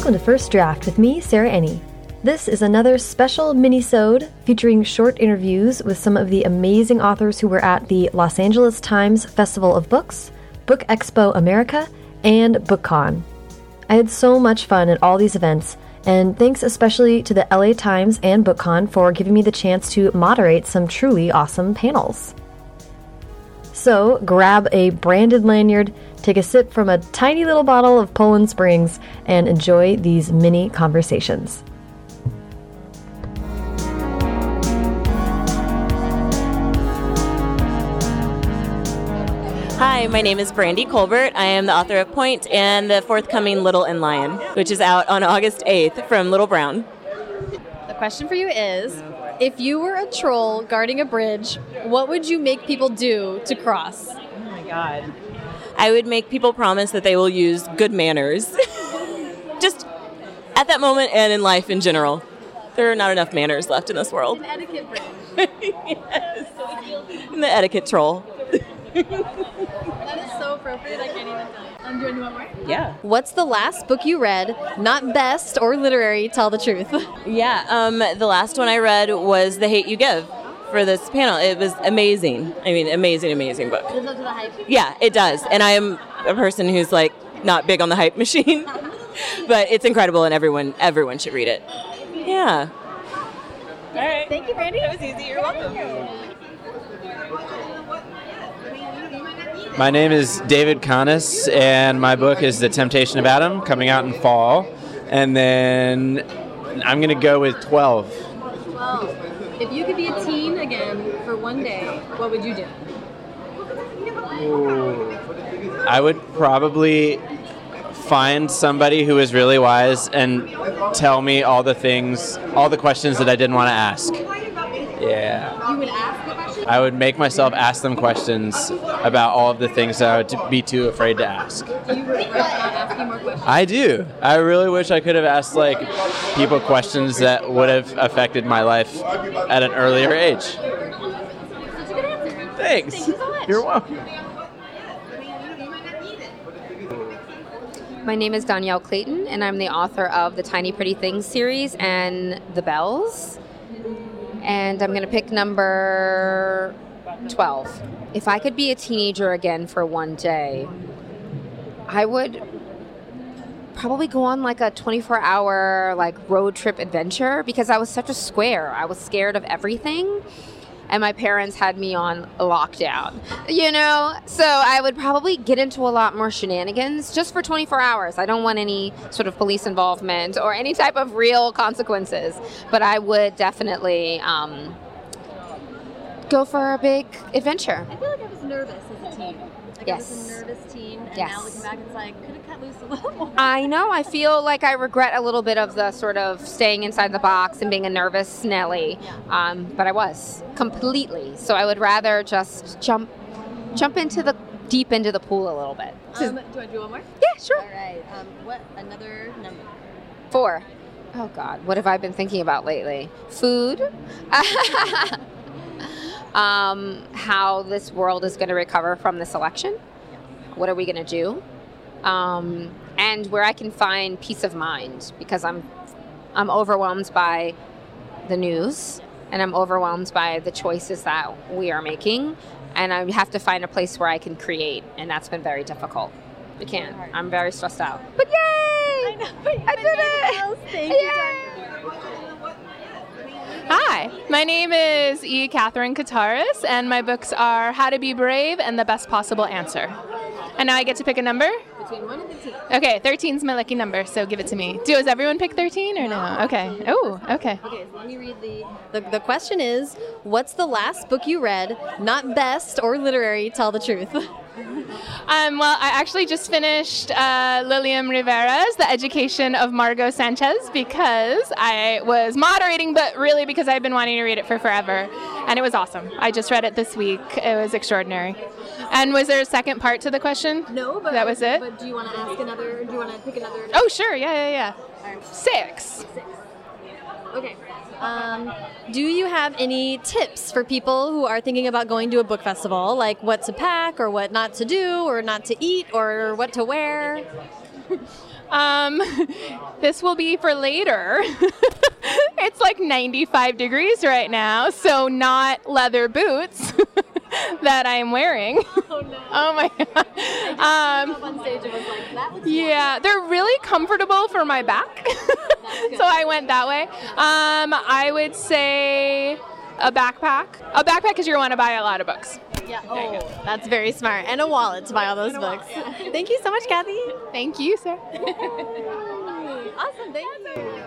Welcome to First Draft with me, Sarah Enni. This is another special mini-sode featuring short interviews with some of the amazing authors who were at the Los Angeles Times Festival of Books, Book Expo America, and BookCon. I had so much fun at all these events, and thanks especially to the LA Times and BookCon for giving me the chance to moderate some truly awesome panels. So grab a branded lanyard, take a sip from a tiny little bottle of Poland Springs, and enjoy these mini conversations. Hi, my name is Brandy Colbert. I am the author of Pointe and the forthcoming Little and Lion, which is out on August 8th from Little Brown. The question for you is if you were a troll guarding a bridge, what would you make people do to cross? Oh my god. I would make people promise that they will use good manners. Just at that moment and in life in general. There are not enough manners left in this world. An etiquette bridge. yes. In the etiquette troll. that is so appropriate. I can't even tell. I'm doing you one more? Yeah. What's the last book you read? Not best or literary, tell the truth. Yeah, um, the last one I read was The Hate U Give for this panel. It was amazing. I mean, amazing, amazing book. Lives up to the hype. Yeah, it does. And I am a person who's like not big on the hype machine, but it's incredible and everyone everyone should read it. Yeah. All right. Thank you, Brandy. That was easy. You're welcome. My name is David Connis, and my book is The Temptation of Adam, coming out in fall. And then I'm going to go with 12. Well, if you could be a teen again for one day, what would you do? I would probably find somebody who is really wise and tell me all the things, all the questions that I didn't want to ask. Yeah. You would ask the question? I would make myself ask them questions about all of the things that I would be too afraid to ask. Do you regret not asking more questions? I do. I really wish I could have asked like people questions that would have affected my life at an earlier age. Such a good answer. Thanks. Thank you so much. You're welcome. My name is Dhonielle Clayton, and I'm the author of the Tiny Pretty Things series and The Belles. And I'm going to pick number 12. If I could be a teenager again for one day, I would probably go on like a 24 hour like road trip adventure because I was such a square. I was scared of everything and my parents had me on lockdown. You know, so I would probably get into a lot more shenanigans just for 24 hours. I don't want any sort of police involvement or any type of real consequences, but I would definitely um, go for a big adventure. I feel like I was nervous teen. Like I was Yes. a nervous teen, and Yes. now looking back, it's like could have cut loose a little more. I know. I feel like I regret a little bit of the sort of staying inside the box and being a nervous Nelly, um, but I was completely. So I would rather just jump, jump into the deep into the pool a little bit. Um, do to do one more? yeah, sure. All right. Um, what another number? Four. Oh God, what have I been thinking about lately? Food. um, how this world is going to recover from this election. What are we going to do? Um, and where I can find peace of mind because I'm, I'm overwhelmed by the news and I'm overwhelmed by the choices that we are making. And I have to find a place where I can create, and that's been very difficult. I can't. I'm very stressed out. But yay! I know. I did it! Thank Yay! Hi, my name is E. Katherine Kottaras, and my books are How to Be Brave and The Best Possible Answer. And now I get to pick a number? Between one and fifteen. Okay, 13 is my lucky number, so give it to me. Do Does everyone pick 13 or no? Okay. Oh, okay. Okay, so let me read the, the. The question is What's the last book you read? Not best or literary, tell the truth. Um, well, I actually just finished uh, Lilliam Rivera's The Education of Margot Sanchez because I was moderating, but really because I've been wanting to read it for forever. And it was awesome. I just read it this week. It was extraordinary. And was there a second part to the question? No, but That was it? But do you want to ask another? Do you want to pick another? Oh, sure. Yeah, yeah, yeah. Six. Okay. Um, do you have any tips for people who are thinking about going to a book festival, like what to pack, or what not to do, or not to eat, or what to wear? Um, this will be for later. it's like 95 degrees right now, so not leather boots that I'm wearing. Oh, no. oh my god. Um, yeah, they're really comfortable for my back, so I went that way. Um, I would say a backpack. A backpack because you're going to buy a lot of books. Yeah. Oh, that's very smart. And a wallet to buy all those books. Thank you so much, Kathy. Thank you, sir. awesome. Thank you.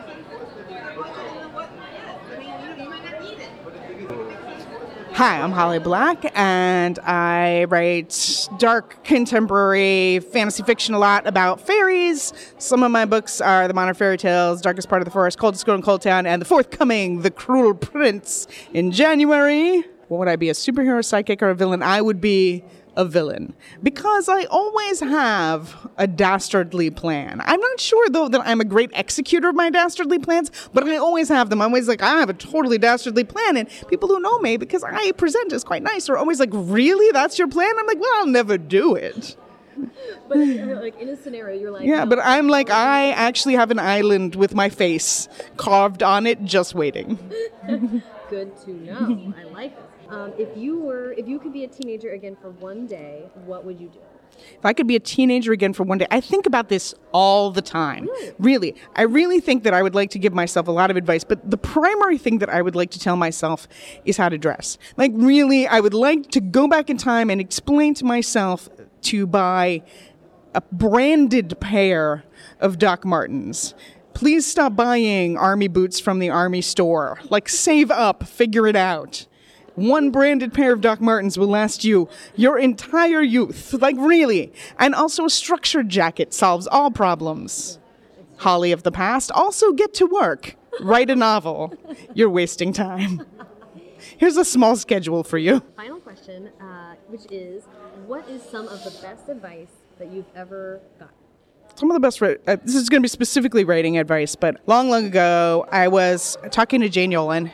Hi, I'm Holly Black, and I write dark contemporary fantasy fiction a lot about fairies. Some of my books are The Modern Fairy Tales, Darkest Part of the Forest, Coldest Girl in Coldtown, and the forthcoming The Cruel Prince in January. What would I be, a superhero, psychic, or a villain? I would be a villain because I always have a dastardly plan. I'm not sure though that I'm a great executor of my dastardly plans, but I always have them. I'm always like, I have a totally dastardly plan. And people who know me, because I present as quite nice, are always like, Really? That's your plan? I'm like, Well, I'll never do it. But like in a scenario, you're like, Yeah, but I'm like, I actually have an island with my face carved on it, just waiting. good to know. I like it. Um, if you were, if you could be a teenager again for one day, what would you do? If I could be a teenager again for one day, I think about this all the time. Really? really? I really think that I would like to give myself a lot of advice, but the primary thing that I would like to tell myself is how to dress. Like, really, I would like to go back in time and explain to myself to buy a branded pair of Doc Martens. Please stop buying army boots from the army store. Like, save up, figure it out. One branded pair of Doc Martens will last you your entire youth. Like, really. And also, a structured jacket solves all problems. Holly of the past, also get to work. Write a novel. You're wasting time. Here's a small schedule for you. Final question, uh, which is what is some of the best advice that you've ever gotten? some of the best. Uh, this is going to be specifically writing advice, but long, long ago, I was talking to Jane Yolen,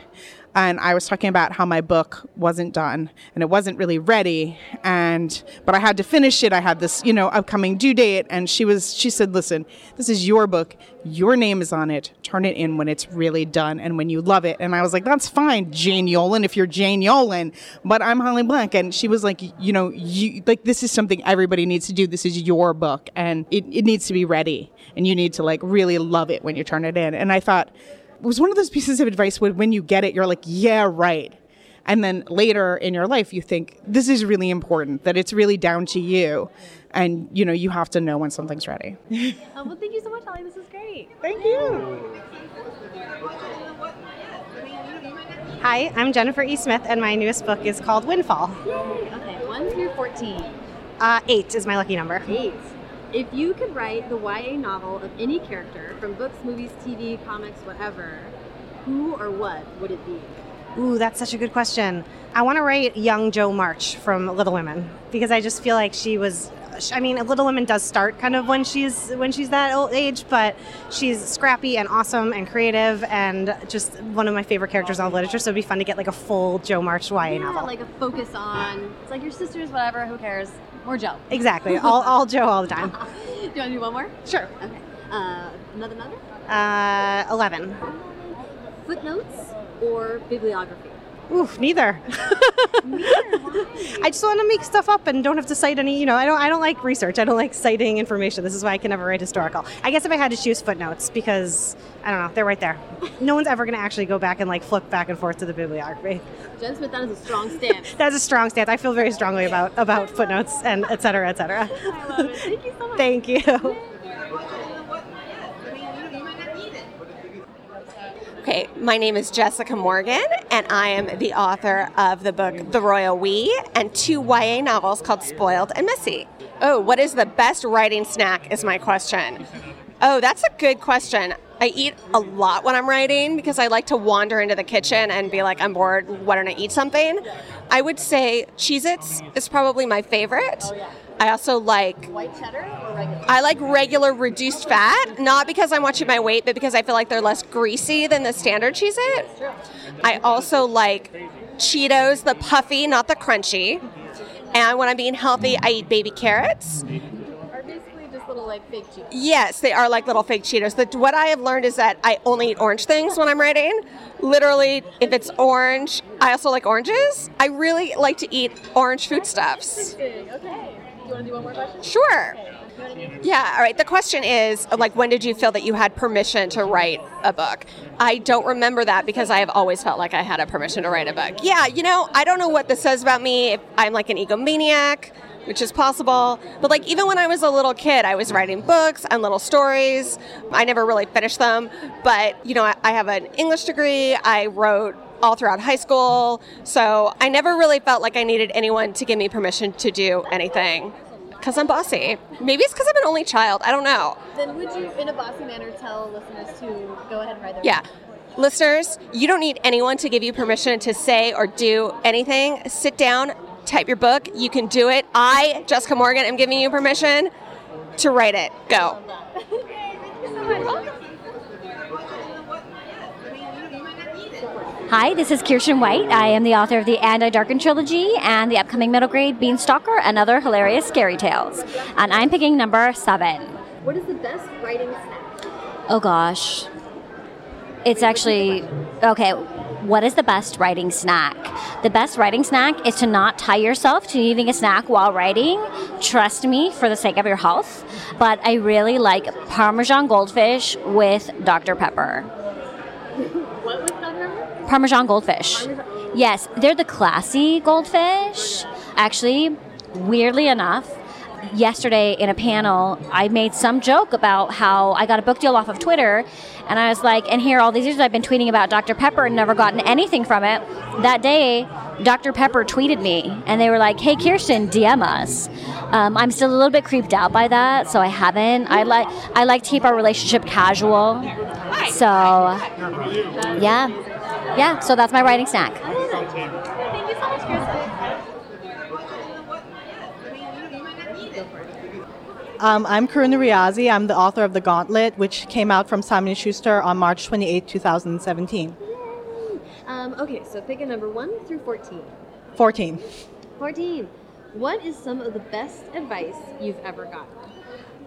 and I was talking about how my book wasn't done and it wasn't really ready. And but I had to finish it. I had this you know upcoming due date. And she was she said listen this is your book. Your name is on it. Turn it in when it's really done and when you love it. And I was like that's fine Jane Yolen if you're Jane Yolen but I'm Holly Black and she was like you know you like this is something everybody needs to do. This is your book and it, it needs to be ready and you need to like really love it when you turn it in. And I thought was one of those pieces of advice where when you get it, you're like, yeah, right. And then later in your life, you think, this is really important, that it's really down to you. And, you know, you have to know when something's ready. oh, well, thank you so much, Holly. This is great. Thank you. Hi, I'm Jennifer E. Smith, and my newest book is called Windfall. Yay. Okay, 1 through 14. Uh, 8 is my lucky number. 8. If you could write the YA novel of any character from books, movies, TV, comics, whatever, who or what would it be? Ooh, that's such a good question. I want to write young Jo March from Little Women because I just feel like she was I mean, Little Women does start kind of when she's when she's that old age, but she's scrappy and awesome and creative and just one of my favorite characters in all literature. So it'd be fun to get like a full Jo March YA yeah, novel. like a focus on it's like your sisters, whatever. Who cares? More Joe. Exactly. all, all Joe all the time. do you want to do one more? Sure. Okay. Uh, another number? Uh, eleven. Footnotes or bibliography? Oof, neither. neither I just want to make stuff up and don't have to cite any. You know, I don't. I don't like research. I don't like citing information. This is why I can never write historical. I guess if I had to choose footnotes, because I don't know, they're right there. No one's ever going to actually go back and like flip back and forth to the bibliography. Jen Smith, that is a strong stance. That's a strong stance. I feel very strongly about about footnotes and et cetera, et cetera. I love it. Thank you so much. Thank you. Okay, my name is Jessica Morgan, and I am the author of the book The Royal We and two YA novels called Spoiled and Missy. Oh, what is the best writing snack? Is my question. Oh, that's a good question. I eat a lot when I'm writing because I like to wander into the kitchen and be like, I'm bored, why don't I eat something? I would say Cheez Its is probably my favorite. I also like white cheddar or regular? I like regular reduced fat, not because I'm watching my weight, but because I feel like they're less greasy than the standard Cheez It. I also like Cheetos, the puffy, not the crunchy. And when I'm being healthy, I eat baby carrots. Are basically just little like fake Cheetos. Yes, they are like little fake Cheetos. The, what I have learned is that I only eat orange things when I'm writing. Literally, if it's orange, I also like oranges. I really like to eat orange foodstuffs. Okay. You want to do one more question? Sure. Yeah, all right. The question is like, when did you feel that you had permission to write a book? I don't remember that because I have always felt like I had a permission to write a book. Yeah, you know, I don't know what this says about me. If I'm like an egomaniac, which is possible. But like, even when I was a little kid, I was writing books and little stories. I never really finished them. But, you know, I, I have an English degree. I wrote all throughout high school. So I never really felt like I needed anyone to give me permission to do anything because I'm bossy. Maybe it's because I'm an only child. I don't know. Then would you, in a bossy manner, tell listeners to go ahead and write their Yeah. Listeners, you don't need anyone to give you permission to say or do anything. Sit down, type your book. You can do it. I, Jessica Morgan, am giving you permission to write it. Go. Hi, this is Kiersten White. I am the author of the And I Darken trilogy and the upcoming middle grade Beanstalker and other hilarious scary tales. And I'm picking number seven. What is the best writing snack? Oh gosh. It's actually okay. What is the best writing snack? The best writing snack is to not tie yourself to eating a snack while writing. Trust me, for the sake of your health. But I really like Parmesan goldfish with Dr. Pepper. What was that number? Parmesan goldfish. Yes, they're the classy goldfish. Actually, weirdly enough, yesterday in a panel, I made some joke about how I got a book deal off of Twitter, and I was like, and here all these years I've been tweeting about Dr. Pepper and never gotten anything from it. That day, Dr. Pepper tweeted me, and they were like, "Hey, Kiersten, DM us." Um, I'm still a little bit creeped out by that, so I haven't. I like I like to keep our relationship casual. So, yeah, yeah. So that's my writing snack. Thank you so much, Kiersten. Um, I'm Karuna Riazi. I'm the author of The Gauntlet, which came out from Simon & Schuster on March 28, 2017. Um, okay, so pick a number 1 through 14. 14. 14. What is some of the best advice you've ever gotten?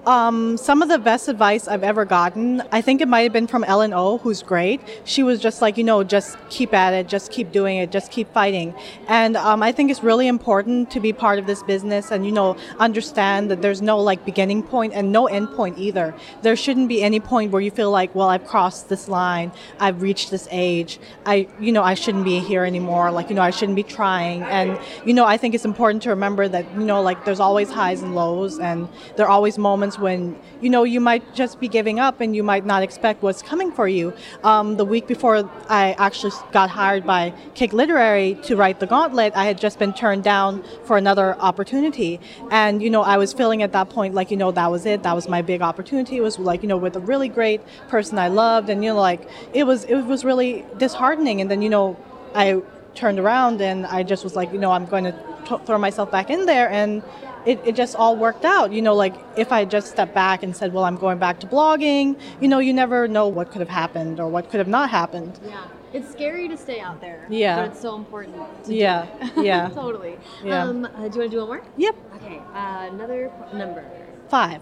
Um, some of the best advice I've ever gotten, I think it might have been from Ellen O, who's great. She was just like, you know, just keep at it, just keep doing it, just keep fighting. And um, I think it's really important to be part of this business and, you know, understand that there's no like beginning point and no end point either. There shouldn't be any point where you feel like, well, I've crossed this line, I've reached this age, I, you know, I shouldn't be here anymore. Like, you know, I shouldn't be trying. And, you know, I think it's important to remember that, you know, like there's always highs and lows and there are always moments when you know you might just be giving up and you might not expect what's coming for you. Um, the week before I actually got hired by Cake Literary to write The Gauntlet, I had just been turned down for another opportunity, and you know I was feeling at that point like you know that was it, that was my big opportunity. It was like you know with a really great person I loved, and you know like it was it was really disheartening. And then you know I turned around and I just was like you know I'm going to t- throw myself back in there and it, it just all worked out. You know, like if I just stepped back and said, well, I'm going back to blogging, you know, you never know what could have happened or what could have not happened. Yeah. It's scary to stay out there. Yeah. But it's so important. To Yeah, yeah. totally. Yeah. Um, uh, do you want to do one more? Yep. Okay. Uh, another number. Five.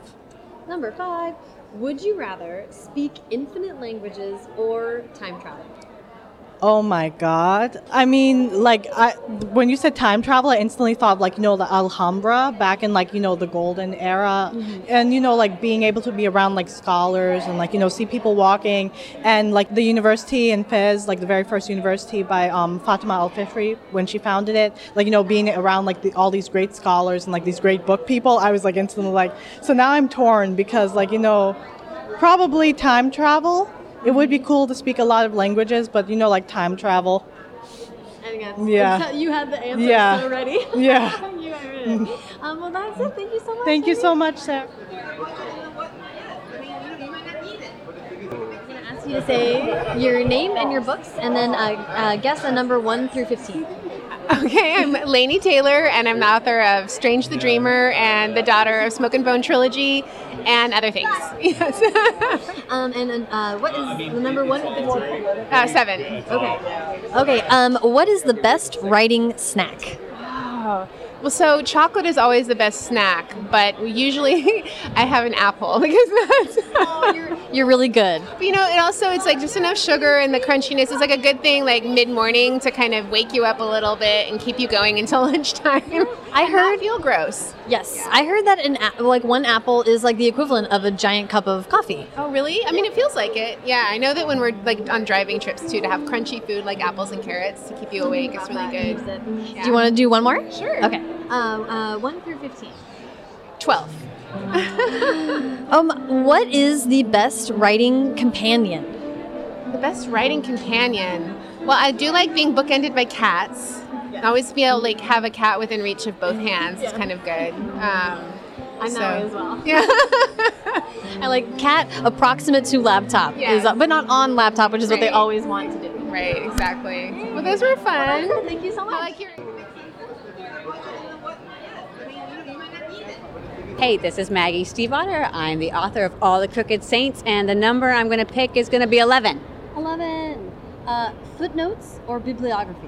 Number five. Would you rather speak infinite languages or time travel? Oh my God. I mean, like, I, when you said time travel, I instantly thought, like, you know, the Alhambra back in, like, you know, the golden era. And, you know, like, being able to be around, like, scholars and, like, you know, see people walking. And, like, the university in Fez, like, the very first university by um, Fatima al-Fihri, when she founded it, like, you know, being around, like, the, all these great scholars and, like, these great book people, I was, like, instantly like, so now I'm torn because, like, you know, probably time travel. It would be cool to speak a lot of languages, but you know, like time travel. I Yeah. you had the answer Yeah. already. Yeah. you. Um, well, that's it. Thank you so much. Thank you so much, Sarah. I'm going to ask you to say your name and your books, and then uh, uh, guess a number one through 15. Okay, I'm Laini Taylor, and I'm the author of Strange the Dreamer and the daughter of Smoke and Bone trilogy and other things. Yes. um, and uh, what is the number one Uh, seven. Okay. Okay, um, what is the best writing snack? Oh, Well, so chocolate is always the best snack, but usually I have an apple because that's. Oh, you're really good. But, you know, it also it's like just enough sugar and the crunchiness is like a good thing, like mid morning to kind of wake you up a little bit and keep you going until lunchtime. I heard you feel gross. Yes, I heard that an a- like one apple is like the equivalent of a giant cup of coffee. Oh, really? I mean, it feels like it. Yeah, I know that when we're like on driving trips too, to have crunchy food like apples and carrots to keep you awake, it's really good. Do you want to do one more? Sure. Okay. Um, uh, one through fifteen. Twelve. Um, what is the best writing companion? The best writing companion. Well, I do like being bookended by cats. I always feel like have a cat within reach of both hands. It's kind of good. Um, I'm that way as well. Yeah. I like cat approximate to laptop, Yes. is, uh, but not on laptop, which is what they always want to do. Right, exactly. Well, those were fun. Thank you so much. I like hearing. Hey, this is Maggie Stiefvater. I'm the author of All the Crooked Saints, and the number I'm going to pick is going to be 11. 11. Uh, footnotes or bibliography?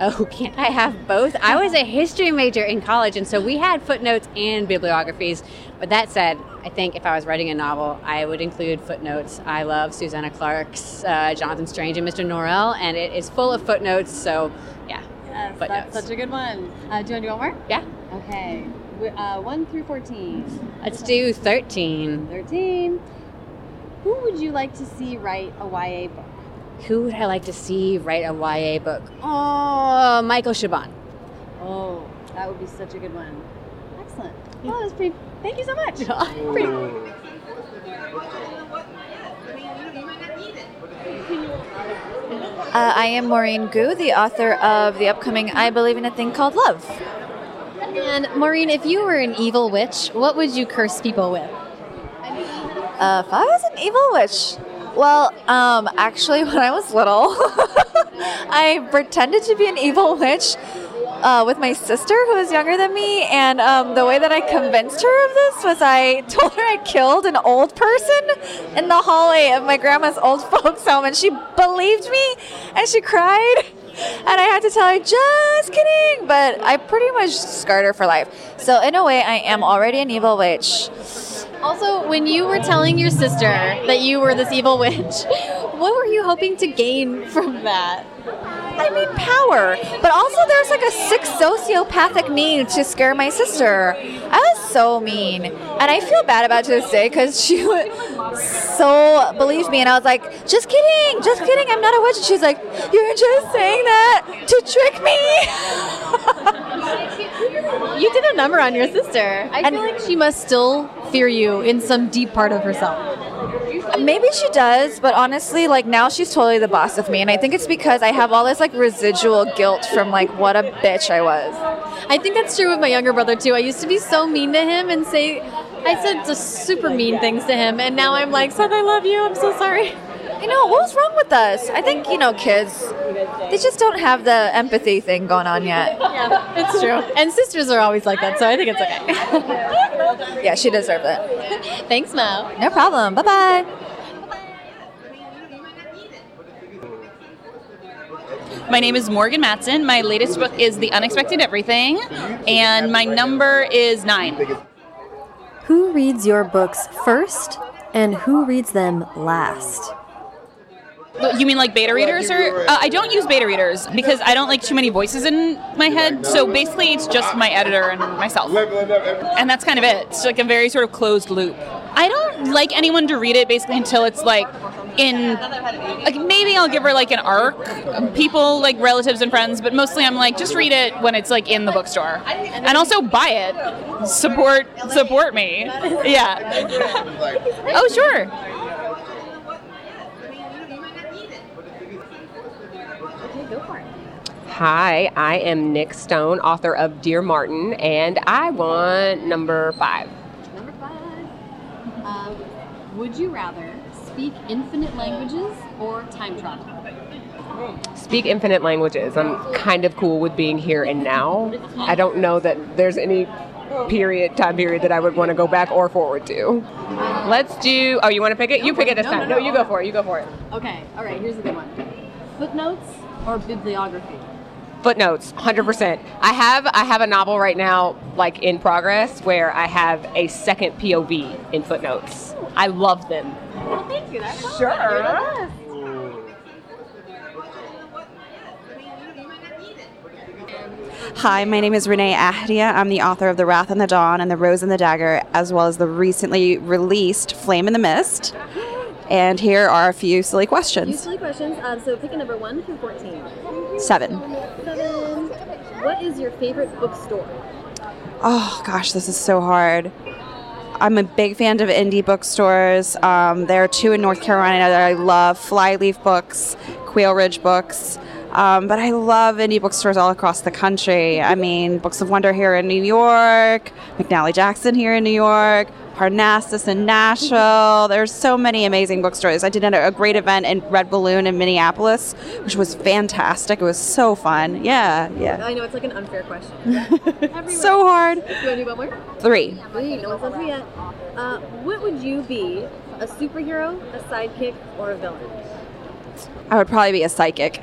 Oh, can't I have both? I was a history major in college, and so we had footnotes and bibliographies. But that said, I think if I was writing a novel, I would include footnotes. I love Susanna Clarke's uh, Jonathan Strange and Mr. Norrell, and it is full of footnotes, so yeah. Yes, footnotes. that's such a good one. Uh, do you want to do one more? Yeah. Okay. W- Uh, 1 through 14. Let's do 13. 13. Who would you like to see write a YA book? Who would I like to see write a YA book? Oh, Michael Chabon. Oh, that would be such a good one. Excellent. Oh, that was pretty. Thank you so much. Pretty- Uh, I am Maurene Goo, the author of the upcoming I Believe in a Thing Called Love. And Maurene, if you were an evil witch, what would you curse people with? Uh, if I was an evil witch, well, um, actually, when I was little, I pretended to be an evil witch uh, with my sister who was younger than me. And um, the way that I convinced her of this was I told her I killed an old person in the hallway of my grandma's old folks home, and she believed me and she cried. And I had to tell her, just kidding. But I pretty much scarred her for life. So, in a way, I am already an evil witch. Also, when you were telling your sister that you were this evil witch, what were you hoping to gain from that? I mean, power. But also, there's like a sick sociopathic need to scare my sister. I was so mean. And I feel bad about to this day because she so believe me. And I was like, just kidding, just kidding, I'm not a witch. And she's like, you're just saying that to trick me. You did a number on your sister. I feel like she must still fear you in some deep part of herself. Maybe she does, but honestly, like now she's totally the boss of me. And I think it's because I have all this like residual guilt from like what a bitch I was. I think that's true with my younger brother too. I used to be so mean to him and say, I said just super mean things to him, and now I'm like, Seth, I love you. I'm so sorry. You know, what's wrong with us? I think, you know, kids, they just don't have the empathy thing going on yet. Yeah, it's true. And sisters are always like that, so I think it's okay. Yeah, she deserved it. Thanks, Mo. No problem. Bye bye. My name is Morgan Matson. My latest book is The Unexpected Everything, and my number is nine. Who reads your books first and who reads them last? You mean like beta readers, or uh, I don't use beta readers because I don't like too many voices in my head. So basically, it's just my editor and myself, and that's kind of it. It's like a very sort of closed loop. I don't like anyone to read it basically until it's like in like maybe I'll give her like an arc, people like relatives and friends, but mostly I'm like just read it when it's like in the bookstore, and also buy it. Support support me, yeah. Oh sure. Hi, I am Nic Stone, author of Dear Martin, and I want number five. Number five. Um, would you rather speak infinite languages or time travel? Speak infinite languages. I'm kind of cool with being here and now. I don't know that there's any period, time period that I would want to go back or forward to. Let's do. Oh, you want to pick it? You pick it this time. no, No, you go for it. You go for it. Okay, all right, here's a good one. Footnotes or bibliography? footnotes 100% i have i have a novel right now like in progress where i have a second pov in footnotes i love them well thank you that's sure. Hi, my name is Renee Ahdieh. I'm the author of The Wrath and the Dawn and The Rose and the Dagger, as well as the recently released Flame in the Mist. And here are a few silly questions. A few silly questions. Uh, so pick a number 1 through 14. 7. What is your favorite bookstore? Oh gosh, this is so hard. I'm a big fan of indie bookstores. Um, there are two in North Carolina that I love Flyleaf Books, Quail Ridge Books. Um, but I love indie bookstores all across the country. I mean, Books of Wonder here in New York, McNally Jackson here in New York, Parnassus in Nashville. There's so many amazing bookstores. I did a, a great event in Red Balloon in Minneapolis, which was fantastic. It was so fun. Yeah, yeah. I know it's like an unfair question. So hard. To do one more? Three. Three. No one's on three yet. Uh, what would you be? A superhero, a sidekick, or a villain? I would probably be a psychic.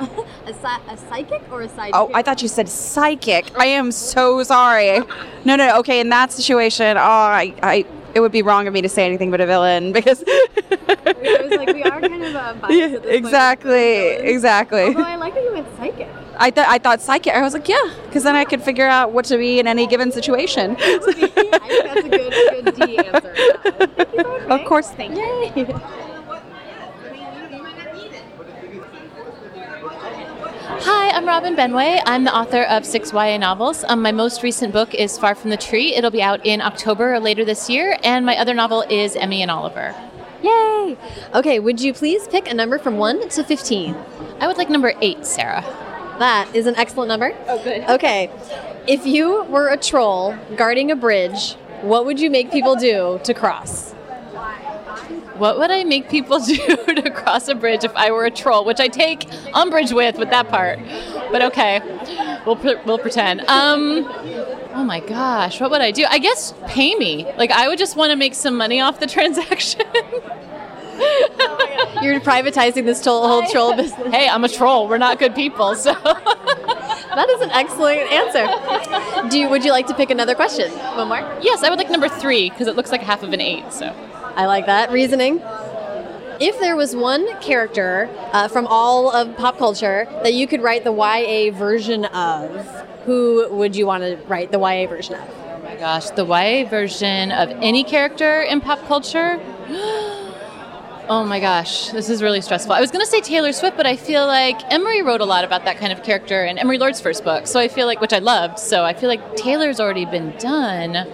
A, a psychic or a sidekick? Oh, I thought you said psychic. I am so sorry. No, no, okay. In that situation, oh, I, I, it would be wrong of me to say anything but a villain because. I was like, we are kind of uh, biased yeah, at this point. exactly, exactly. Although I like that you went psychic. I thought I thought psychic. I was like, yeah, because then I could figure out what to be in any given situation. I think that's a good, a good D answer. Of course, thank you. Hi, I'm Robin Benway. I'm the author of six YA novels. Um, my most recent book is Far from the Tree. It'll be out in October or later this year. And my other novel is Emmy and Oliver. Yay! Okay, would you please pick a number from 1 to 15? I would like number 8, Sarah. That is an excellent number. Oh, good. Okay, if you were a troll guarding a bridge, what would you make people do to cross? What would I make people do to cross a bridge if I were a troll? Which I take umbrage with, with that part. But okay, we'll, pre- we'll pretend. Um, oh my gosh, what would I do? I guess pay me. Like, I would just want to make some money off the transaction. You're privatizing this troll, whole troll business. Hey, I'm a troll. We're not good people, so. That is an excellent answer. Do you, would you like to pick another question? One more? Yes, I would like number three because it looks like half of an eight. So I like that reasoning. If there was one character uh, from all of pop culture that you could write the YA version of, who would you want to write the YA version of? Oh my gosh, the YA version of any character in pop culture? Oh my gosh, this is really stressful. I was going to say Taylor Swift, but I feel like Emery wrote a lot about that kind of character in Emery Lord's first book. So I feel like, which I loved, so I feel like Taylor's already been done.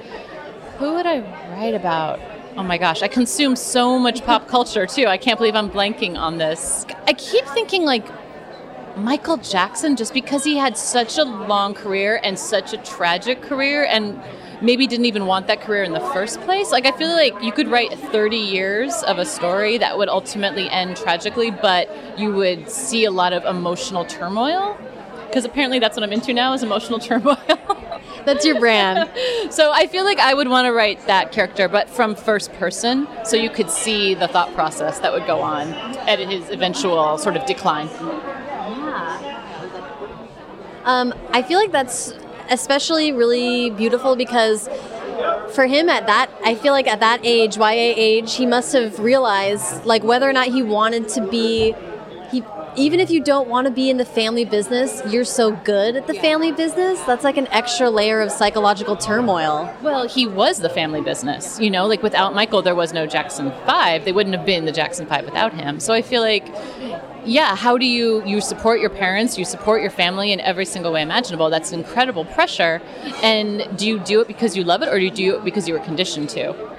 Who would I write about? Oh my gosh, I consume so much pop culture too. I can't believe I'm blanking on this. I keep thinking like Michael Jackson just because he had such a long career and such a tragic career and maybe didn't even want that career in the first place. Like I feel like you could write 30 years of a story that would ultimately end tragically, but you would see a lot of emotional turmoil because apparently that's what I'm into now is emotional turmoil. That's your brand. so I feel like I would want to write that character, but from first person, so you could see the thought process that would go on at his eventual sort of decline. Um, I feel like that's especially really beautiful because for him at that, I feel like at that age, YA age, he must have realized like whether or not he wanted to be. Even if you don't want to be in the family business, you're so good at the family business. That's like an extra layer of psychological turmoil. Well, he was the family business. You know, like without Michael, there was no Jackson 5. They wouldn't have been the Jackson 5 without him. So I feel like, yeah, how do you, you support your parents, you support your family in every single way imaginable? That's incredible pressure. And do you do it because you love it or do you do it because you were conditioned to?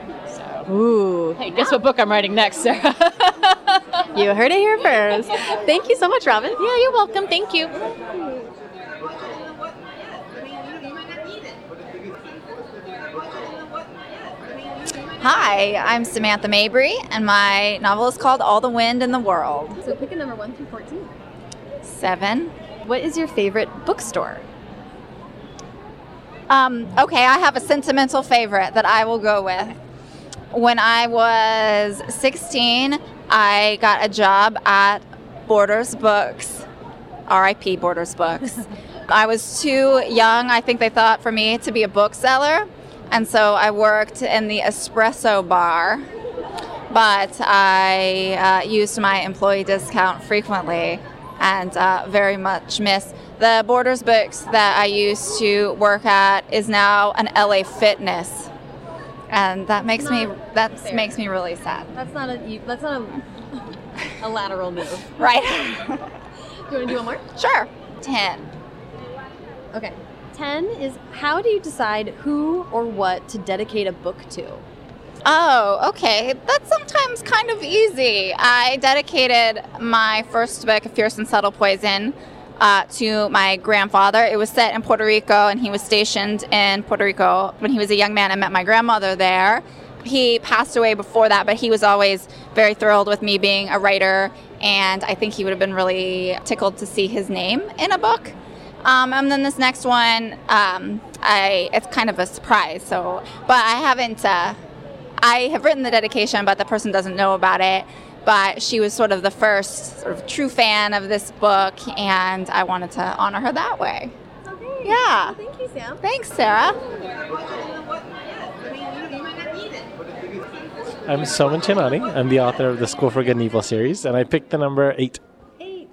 Ooh. Hey, guess what book I'm writing next, Sarah? you heard it here first. Thank you so much, Robin. Yeah, you're welcome. Thank you. Hi, I'm Samantha Mabry, and my novel is called All the Wind in the World. So pick a number 1 through 14. Seven. What is your favorite bookstore? Um, okay, I have a sentimental favorite that I will go with. When I was 16, I got a job at Borders Books RIP Borders Books. I was too young, I think they thought, for me to be a bookseller. And so I worked in the espresso bar, but I uh, used my employee discount frequently and uh, very much miss. The Borders Books that I used to work at is now an LA Fitness. And that makes me that fair. makes me really sad. That's not a that's not a, a lateral move. Right. do you want to do one more? Sure. Ten. Okay. Ten is how do you decide who or what to dedicate a book to? Oh, okay. That's sometimes kind of easy. I dedicated my first book, Fierce and Subtle Poison, uh, to my grandfather. It was set in Puerto Rico, and he was stationed in Puerto Rico when he was a young man. I met my grandmother there. He passed away before that, but he was always very thrilled with me being a writer, and I think he would have been really tickled to see his name in a book. Um, and then this next one, um, I it's kind of a surprise. So, but I haven't. Uh, I have written the dedication, but the person doesn't know about it. But she was sort of the first sort of true fan of this book, and I wanted to honor her that way. Okay. Yeah. thank you, Sam. Thanks, Sarah. I'm Soman Chainani. I'm the author of the School for Good and Evil series, and I picked the number eight. Eight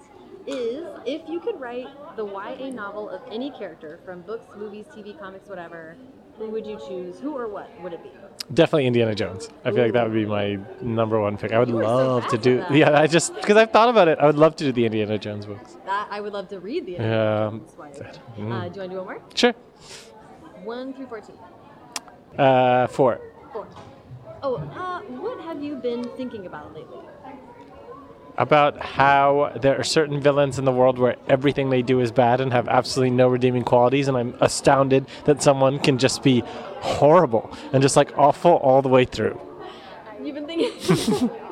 is if you could write the YA novel of any character from books, movies, TV, comics, whatever, who would you choose? Who or what would it be? Definitely Indiana Jones. I feel like that would be my number one pick. I would You were so love to do. Yeah, I just because I've thought about it. I would love to do the Indiana Jones books. That I would love to read the. Yeah. That's why. Mm. Uh, do you want to do one more? Sure. One through fourteen. Uh, four. Four. Oh, uh, what have you been thinking about lately? About how there are certain villains in the world where everything they do is bad and have absolutely no redeeming qualities, and I'm astounded that someone can just be horrible and just like awful all the way through. You've been thinking.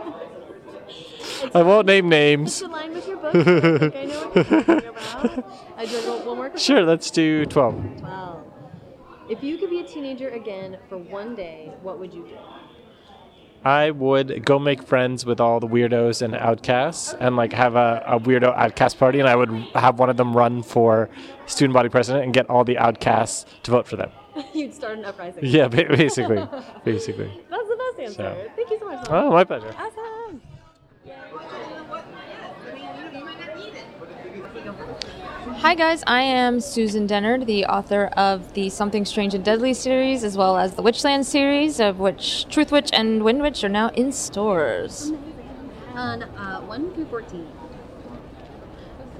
I won't name names. It's line with your book. I think I know what you're talking about. I do one one more. question? Sure, let's do 12. Well, if you could be a teenager again for one day, what would you do? I would go make friends with all the weirdos and outcasts and like have a, a weirdo outcast party and I would have one of them run for student body president and get all the outcasts to vote for them. You'd start an uprising. Yeah, basically. basically. That's the best answer. So- Thank you so much. Oh, my pleasure. Awesome. Hi, guys. I am Susan Dennard, the author of the Something Strange and Deadly series, as well as the Witchland series, of which Truthwitch and Windwitch are now in stores. On uh, one through fourteen.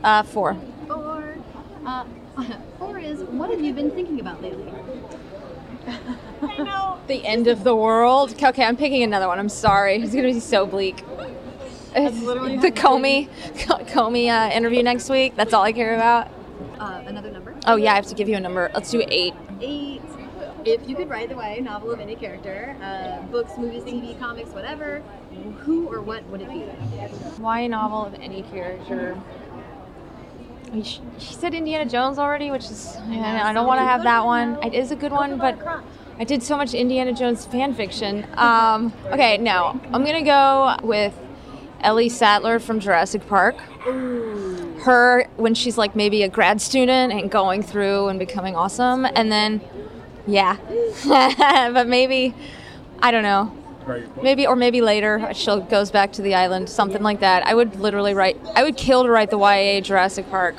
Uh, four. Four. Uh, four is what have you been thinking about lately? The end of the world. Okay, I'm picking another one. I'm sorry. It's going to be so bleak. The Comey, Comey uh, interview next week. That's all I care about. Uh, another number. Oh yeah, I have to give you a number. Let's do eight. Eight. If you could write the YA novel of any character, uh, books, movies, TV, comics, whatever, who or what would it be? YA novel of any character. I mean, She she said Indiana Jones already, which is I, I don't want to have that one. It is a good one, but I did so much Indiana Jones fan fiction. Um, okay, no, I'm gonna go with Ellie Sattler from Jurassic Park. Her when she's like maybe a grad student and going through and becoming awesome, and then yeah, but maybe I don't know. Maybe or maybe later she goes back to the island, something like that. I would literally write. I would kill to write the YA Jurassic Park.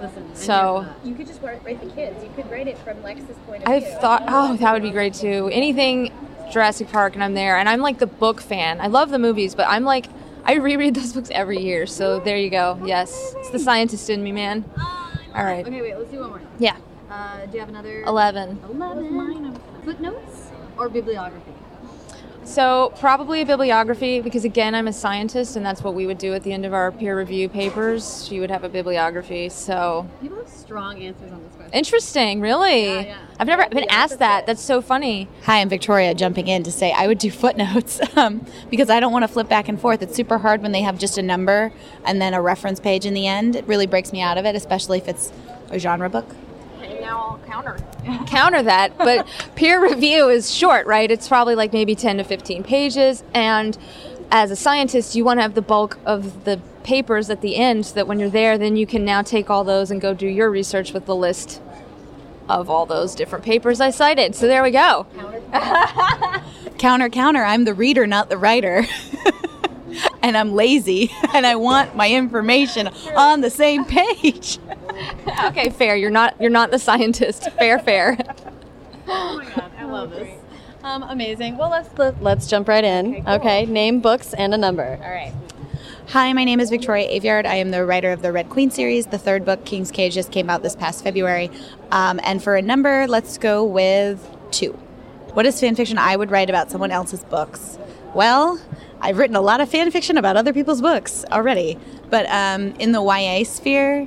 Listen, So uh, you could just write write the kids. You could write it from Lex's point of view. I've thought, oh, that would be great too. Anything Jurassic Park, and I'm there. And I'm like the book fan. I love the movies, but I'm like, I reread those books every year. So there you go. Yes, it's the scientist in me, man. All right. Okay, wait. Let's do one more. Yeah. Uh, do you have another? Eleven. Eleven. Footnotes or bibliography? So probably a bibliography because again, I'm a scientist, and that's what we would do at the end of our peer review papers. You would have a bibliography. So People have strong answers on this question. interesting, really. I've never been asked that. That's so funny. Hi, I'm Victoria jumping in to say I would do footnotes um, because I don't want to flip back and forth. It's super hard when they have just a number and then a reference page in the end. It really breaks me out of it, especially if it's a genre book. And now I'll counter counter that. But peer review is short, right? It's probably like maybe 10 to 15 pages. And as a scientist, you want to have the bulk of the papers at the end so that when you're there, then you can now take all those and go do your research with the list of all those different papers I cited. So there we go. Counter, counter. I'm the reader, not the writer. and I'm lazy and I want my information on the same page. okay, fair. You're not you're not the scientist. Fair, fair. oh my god, I love this. Um, amazing. Well, let's let, let's jump right in. Okay, okay, name books and a number. All right. Hi, my name is Victoria Aveyard. I am the writer of the Red Queen series. The third book, King's Cage, just came out this past February. Um, and for a number, let's go with two. What is fan fiction I would write about someone else's books? Well, I've written a lot of fan fiction about other people's books already. But um, in the YA sphere,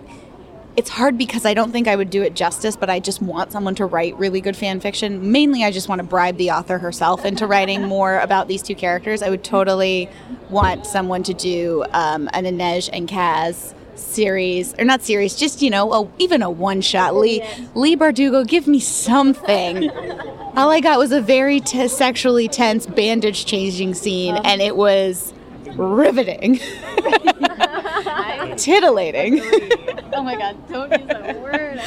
it's hard because I don't think I would do it justice, but I just want someone to write really good fan fiction. Mainly, I just want to bribe the author herself into writing more about these two characters. I would totally want someone to do um, an Inej and Kaz series, or not series, just, you know, a, even a one shot. Leigh, lee Bardugo, give me something. All I got was a very t- sexually tense bandage changing scene, and it was riveting. Titillating. oh my god, don't use that word.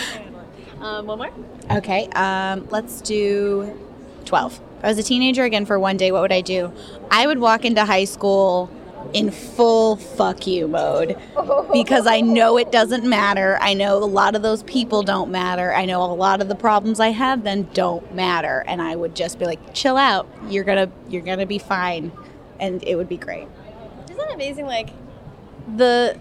Um, one more? Okay, um, let's do 12. If I was a teenager again for one day, what would I do? I would walk into high school in full fuck you mode because I know it doesn't matter. I know a lot of those people don't matter. I know a lot of the problems I have then don't matter and I would just be like chill out. You're going to you're going to be fine and it would be great. Isn't that amazing like the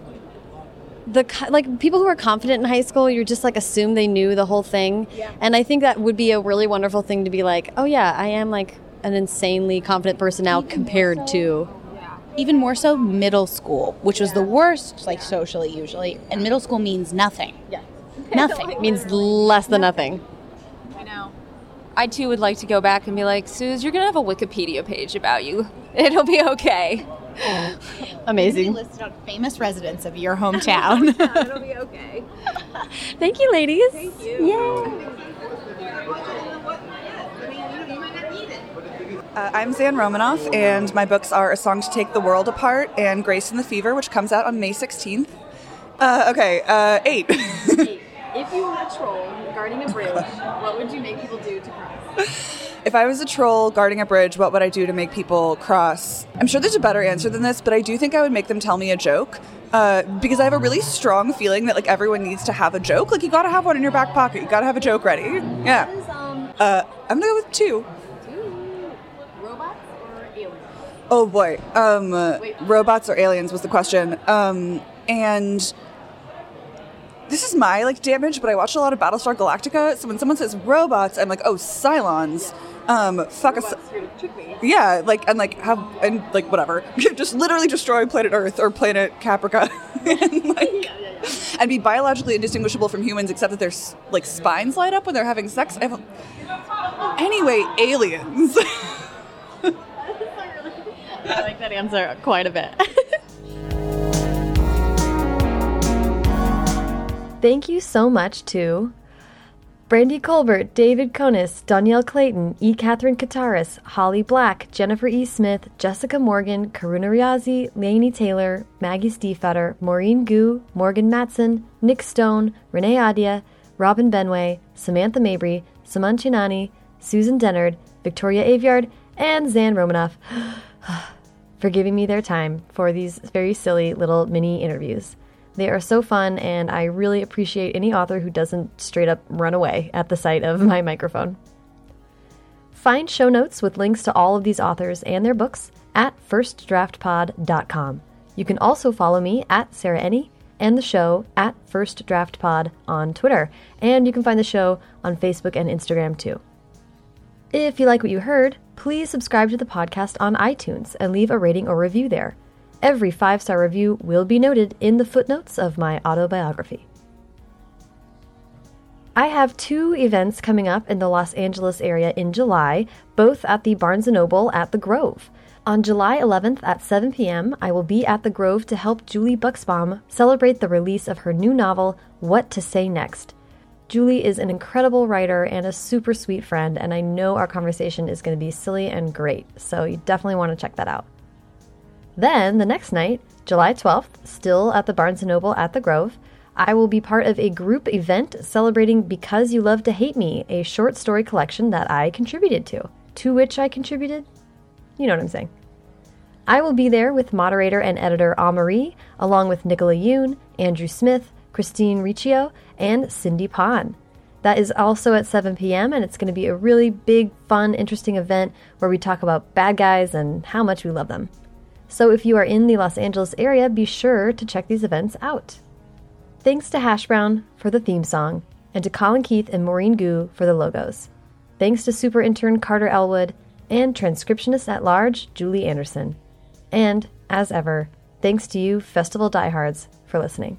the like people who are confident in high school you're just like assume they knew the whole thing yeah. and i think that would be a really wonderful thing to be like oh yeah i am like an insanely confident person now compared so, to. Even more so middle school which was the worst like socially usually. And middle school means nothing. Yeah. Nothing. It means less than nothing. I know. I too would like to go back and be like suze you're gonna have a wikipedia page about you. It'll be okay. Amazing. listed on famous residents of your hometown. It'll be okay. Thank you, ladies. Thank you. Yay. Uh, I'm Zan Romanoff, and my books are A Song to Take the World Apart and Grace and the Fever, which comes out on May 16th. Uh, okay, uh, eight. eight. If you were a troll guarding a bridge, what would you make people do to cross? If I was a troll guarding a bridge, what would I do to make people cross? I'm sure there's a better answer than this, but I do think I would make them tell me a joke. Uh, because I have a really strong feeling that like everyone needs to have a joke. Like you gotta have one in your back pocket. You gotta have a joke ready. Yeah. Uh, I'm gonna go with two. Robots or aliens? Oh boy. Um, uh, robots or aliens was the question. Um, and this is my like damage, but I watch a lot of Battlestar Galactica. So when someone says robots, I'm like, oh, Cylons. Um fuck us yeah like and like have and like whatever. Just literally destroy planet earth or planet caprica. And like and be biologically indistinguishable from humans except that their like spines light up when they're having sex. Anyway aliens like that answer quite a bit thank you so much to Brandy Colbert, David Connis, Dhonielle Clayton, E. Katherine Kottaras, Holly Black, Jennifer E. Smith, Jessica Morgan, Karuna Riazi, Laini Taylor, Maggie Stiefvater, Maurene Goo, Morgan Matson, Nic Stone, Renee Ahdieh, Robin Benway, Samantha Mabry, Soman Chainani, Susan Dennard, Victoria Aveyard, and Zan Romanoff for giving me their time for these very silly little mini interviews. They are so fun, and I really appreciate any author who doesn't straight up run away at the sight of my microphone. Find show notes with links to all of these authors and their books at firstdraftpod.com. You can also follow me at Sarah Enni and the show at First Draft Pod on Twitter, and you can find the show on Facebook and Instagram too. If you like what you heard, please subscribe to the podcast on iTunes and leave a rating or review there. Every five star review will be noted in the footnotes of my autobiography. I have two events coming up in the Los Angeles area in July, both at the Barnes & Noble at the Grove. On July 11th at 7 p.m., I will be at the Grove to help Julie Buxbaum celebrate the release of her new novel, What to Say Next. Julie is an incredible writer and a super sweet friend, and I know our conversation is going to be silly and great, so you definitely want to check that out. Then, the next night, July 12th, still at the Barnes & Noble at the Grove, I will be part of a group event celebrating Because You Love to Hate Me, a short story collection that I contributed to. To which I contributed? You know what I'm saying. I will be there with moderator and editor Ameriie, along with Nicola Yoon, Andrew Smith, Christine Riccio, and Cindy Pon. That is also at 7 p.m., and it's going to be a really big, fun, interesting event where we talk about bad guys and how much we love them. So if you are in the Los Angeles area, be sure to check these events out. Thanks to Hash Brown for the theme song, and to Colin Keith and Maurene Goo for the logos. Thanks to super intern Carter Elwood and transcriptionist at large Julie Anderson. And, as ever, thanks to you, Festival Diehards, for listening.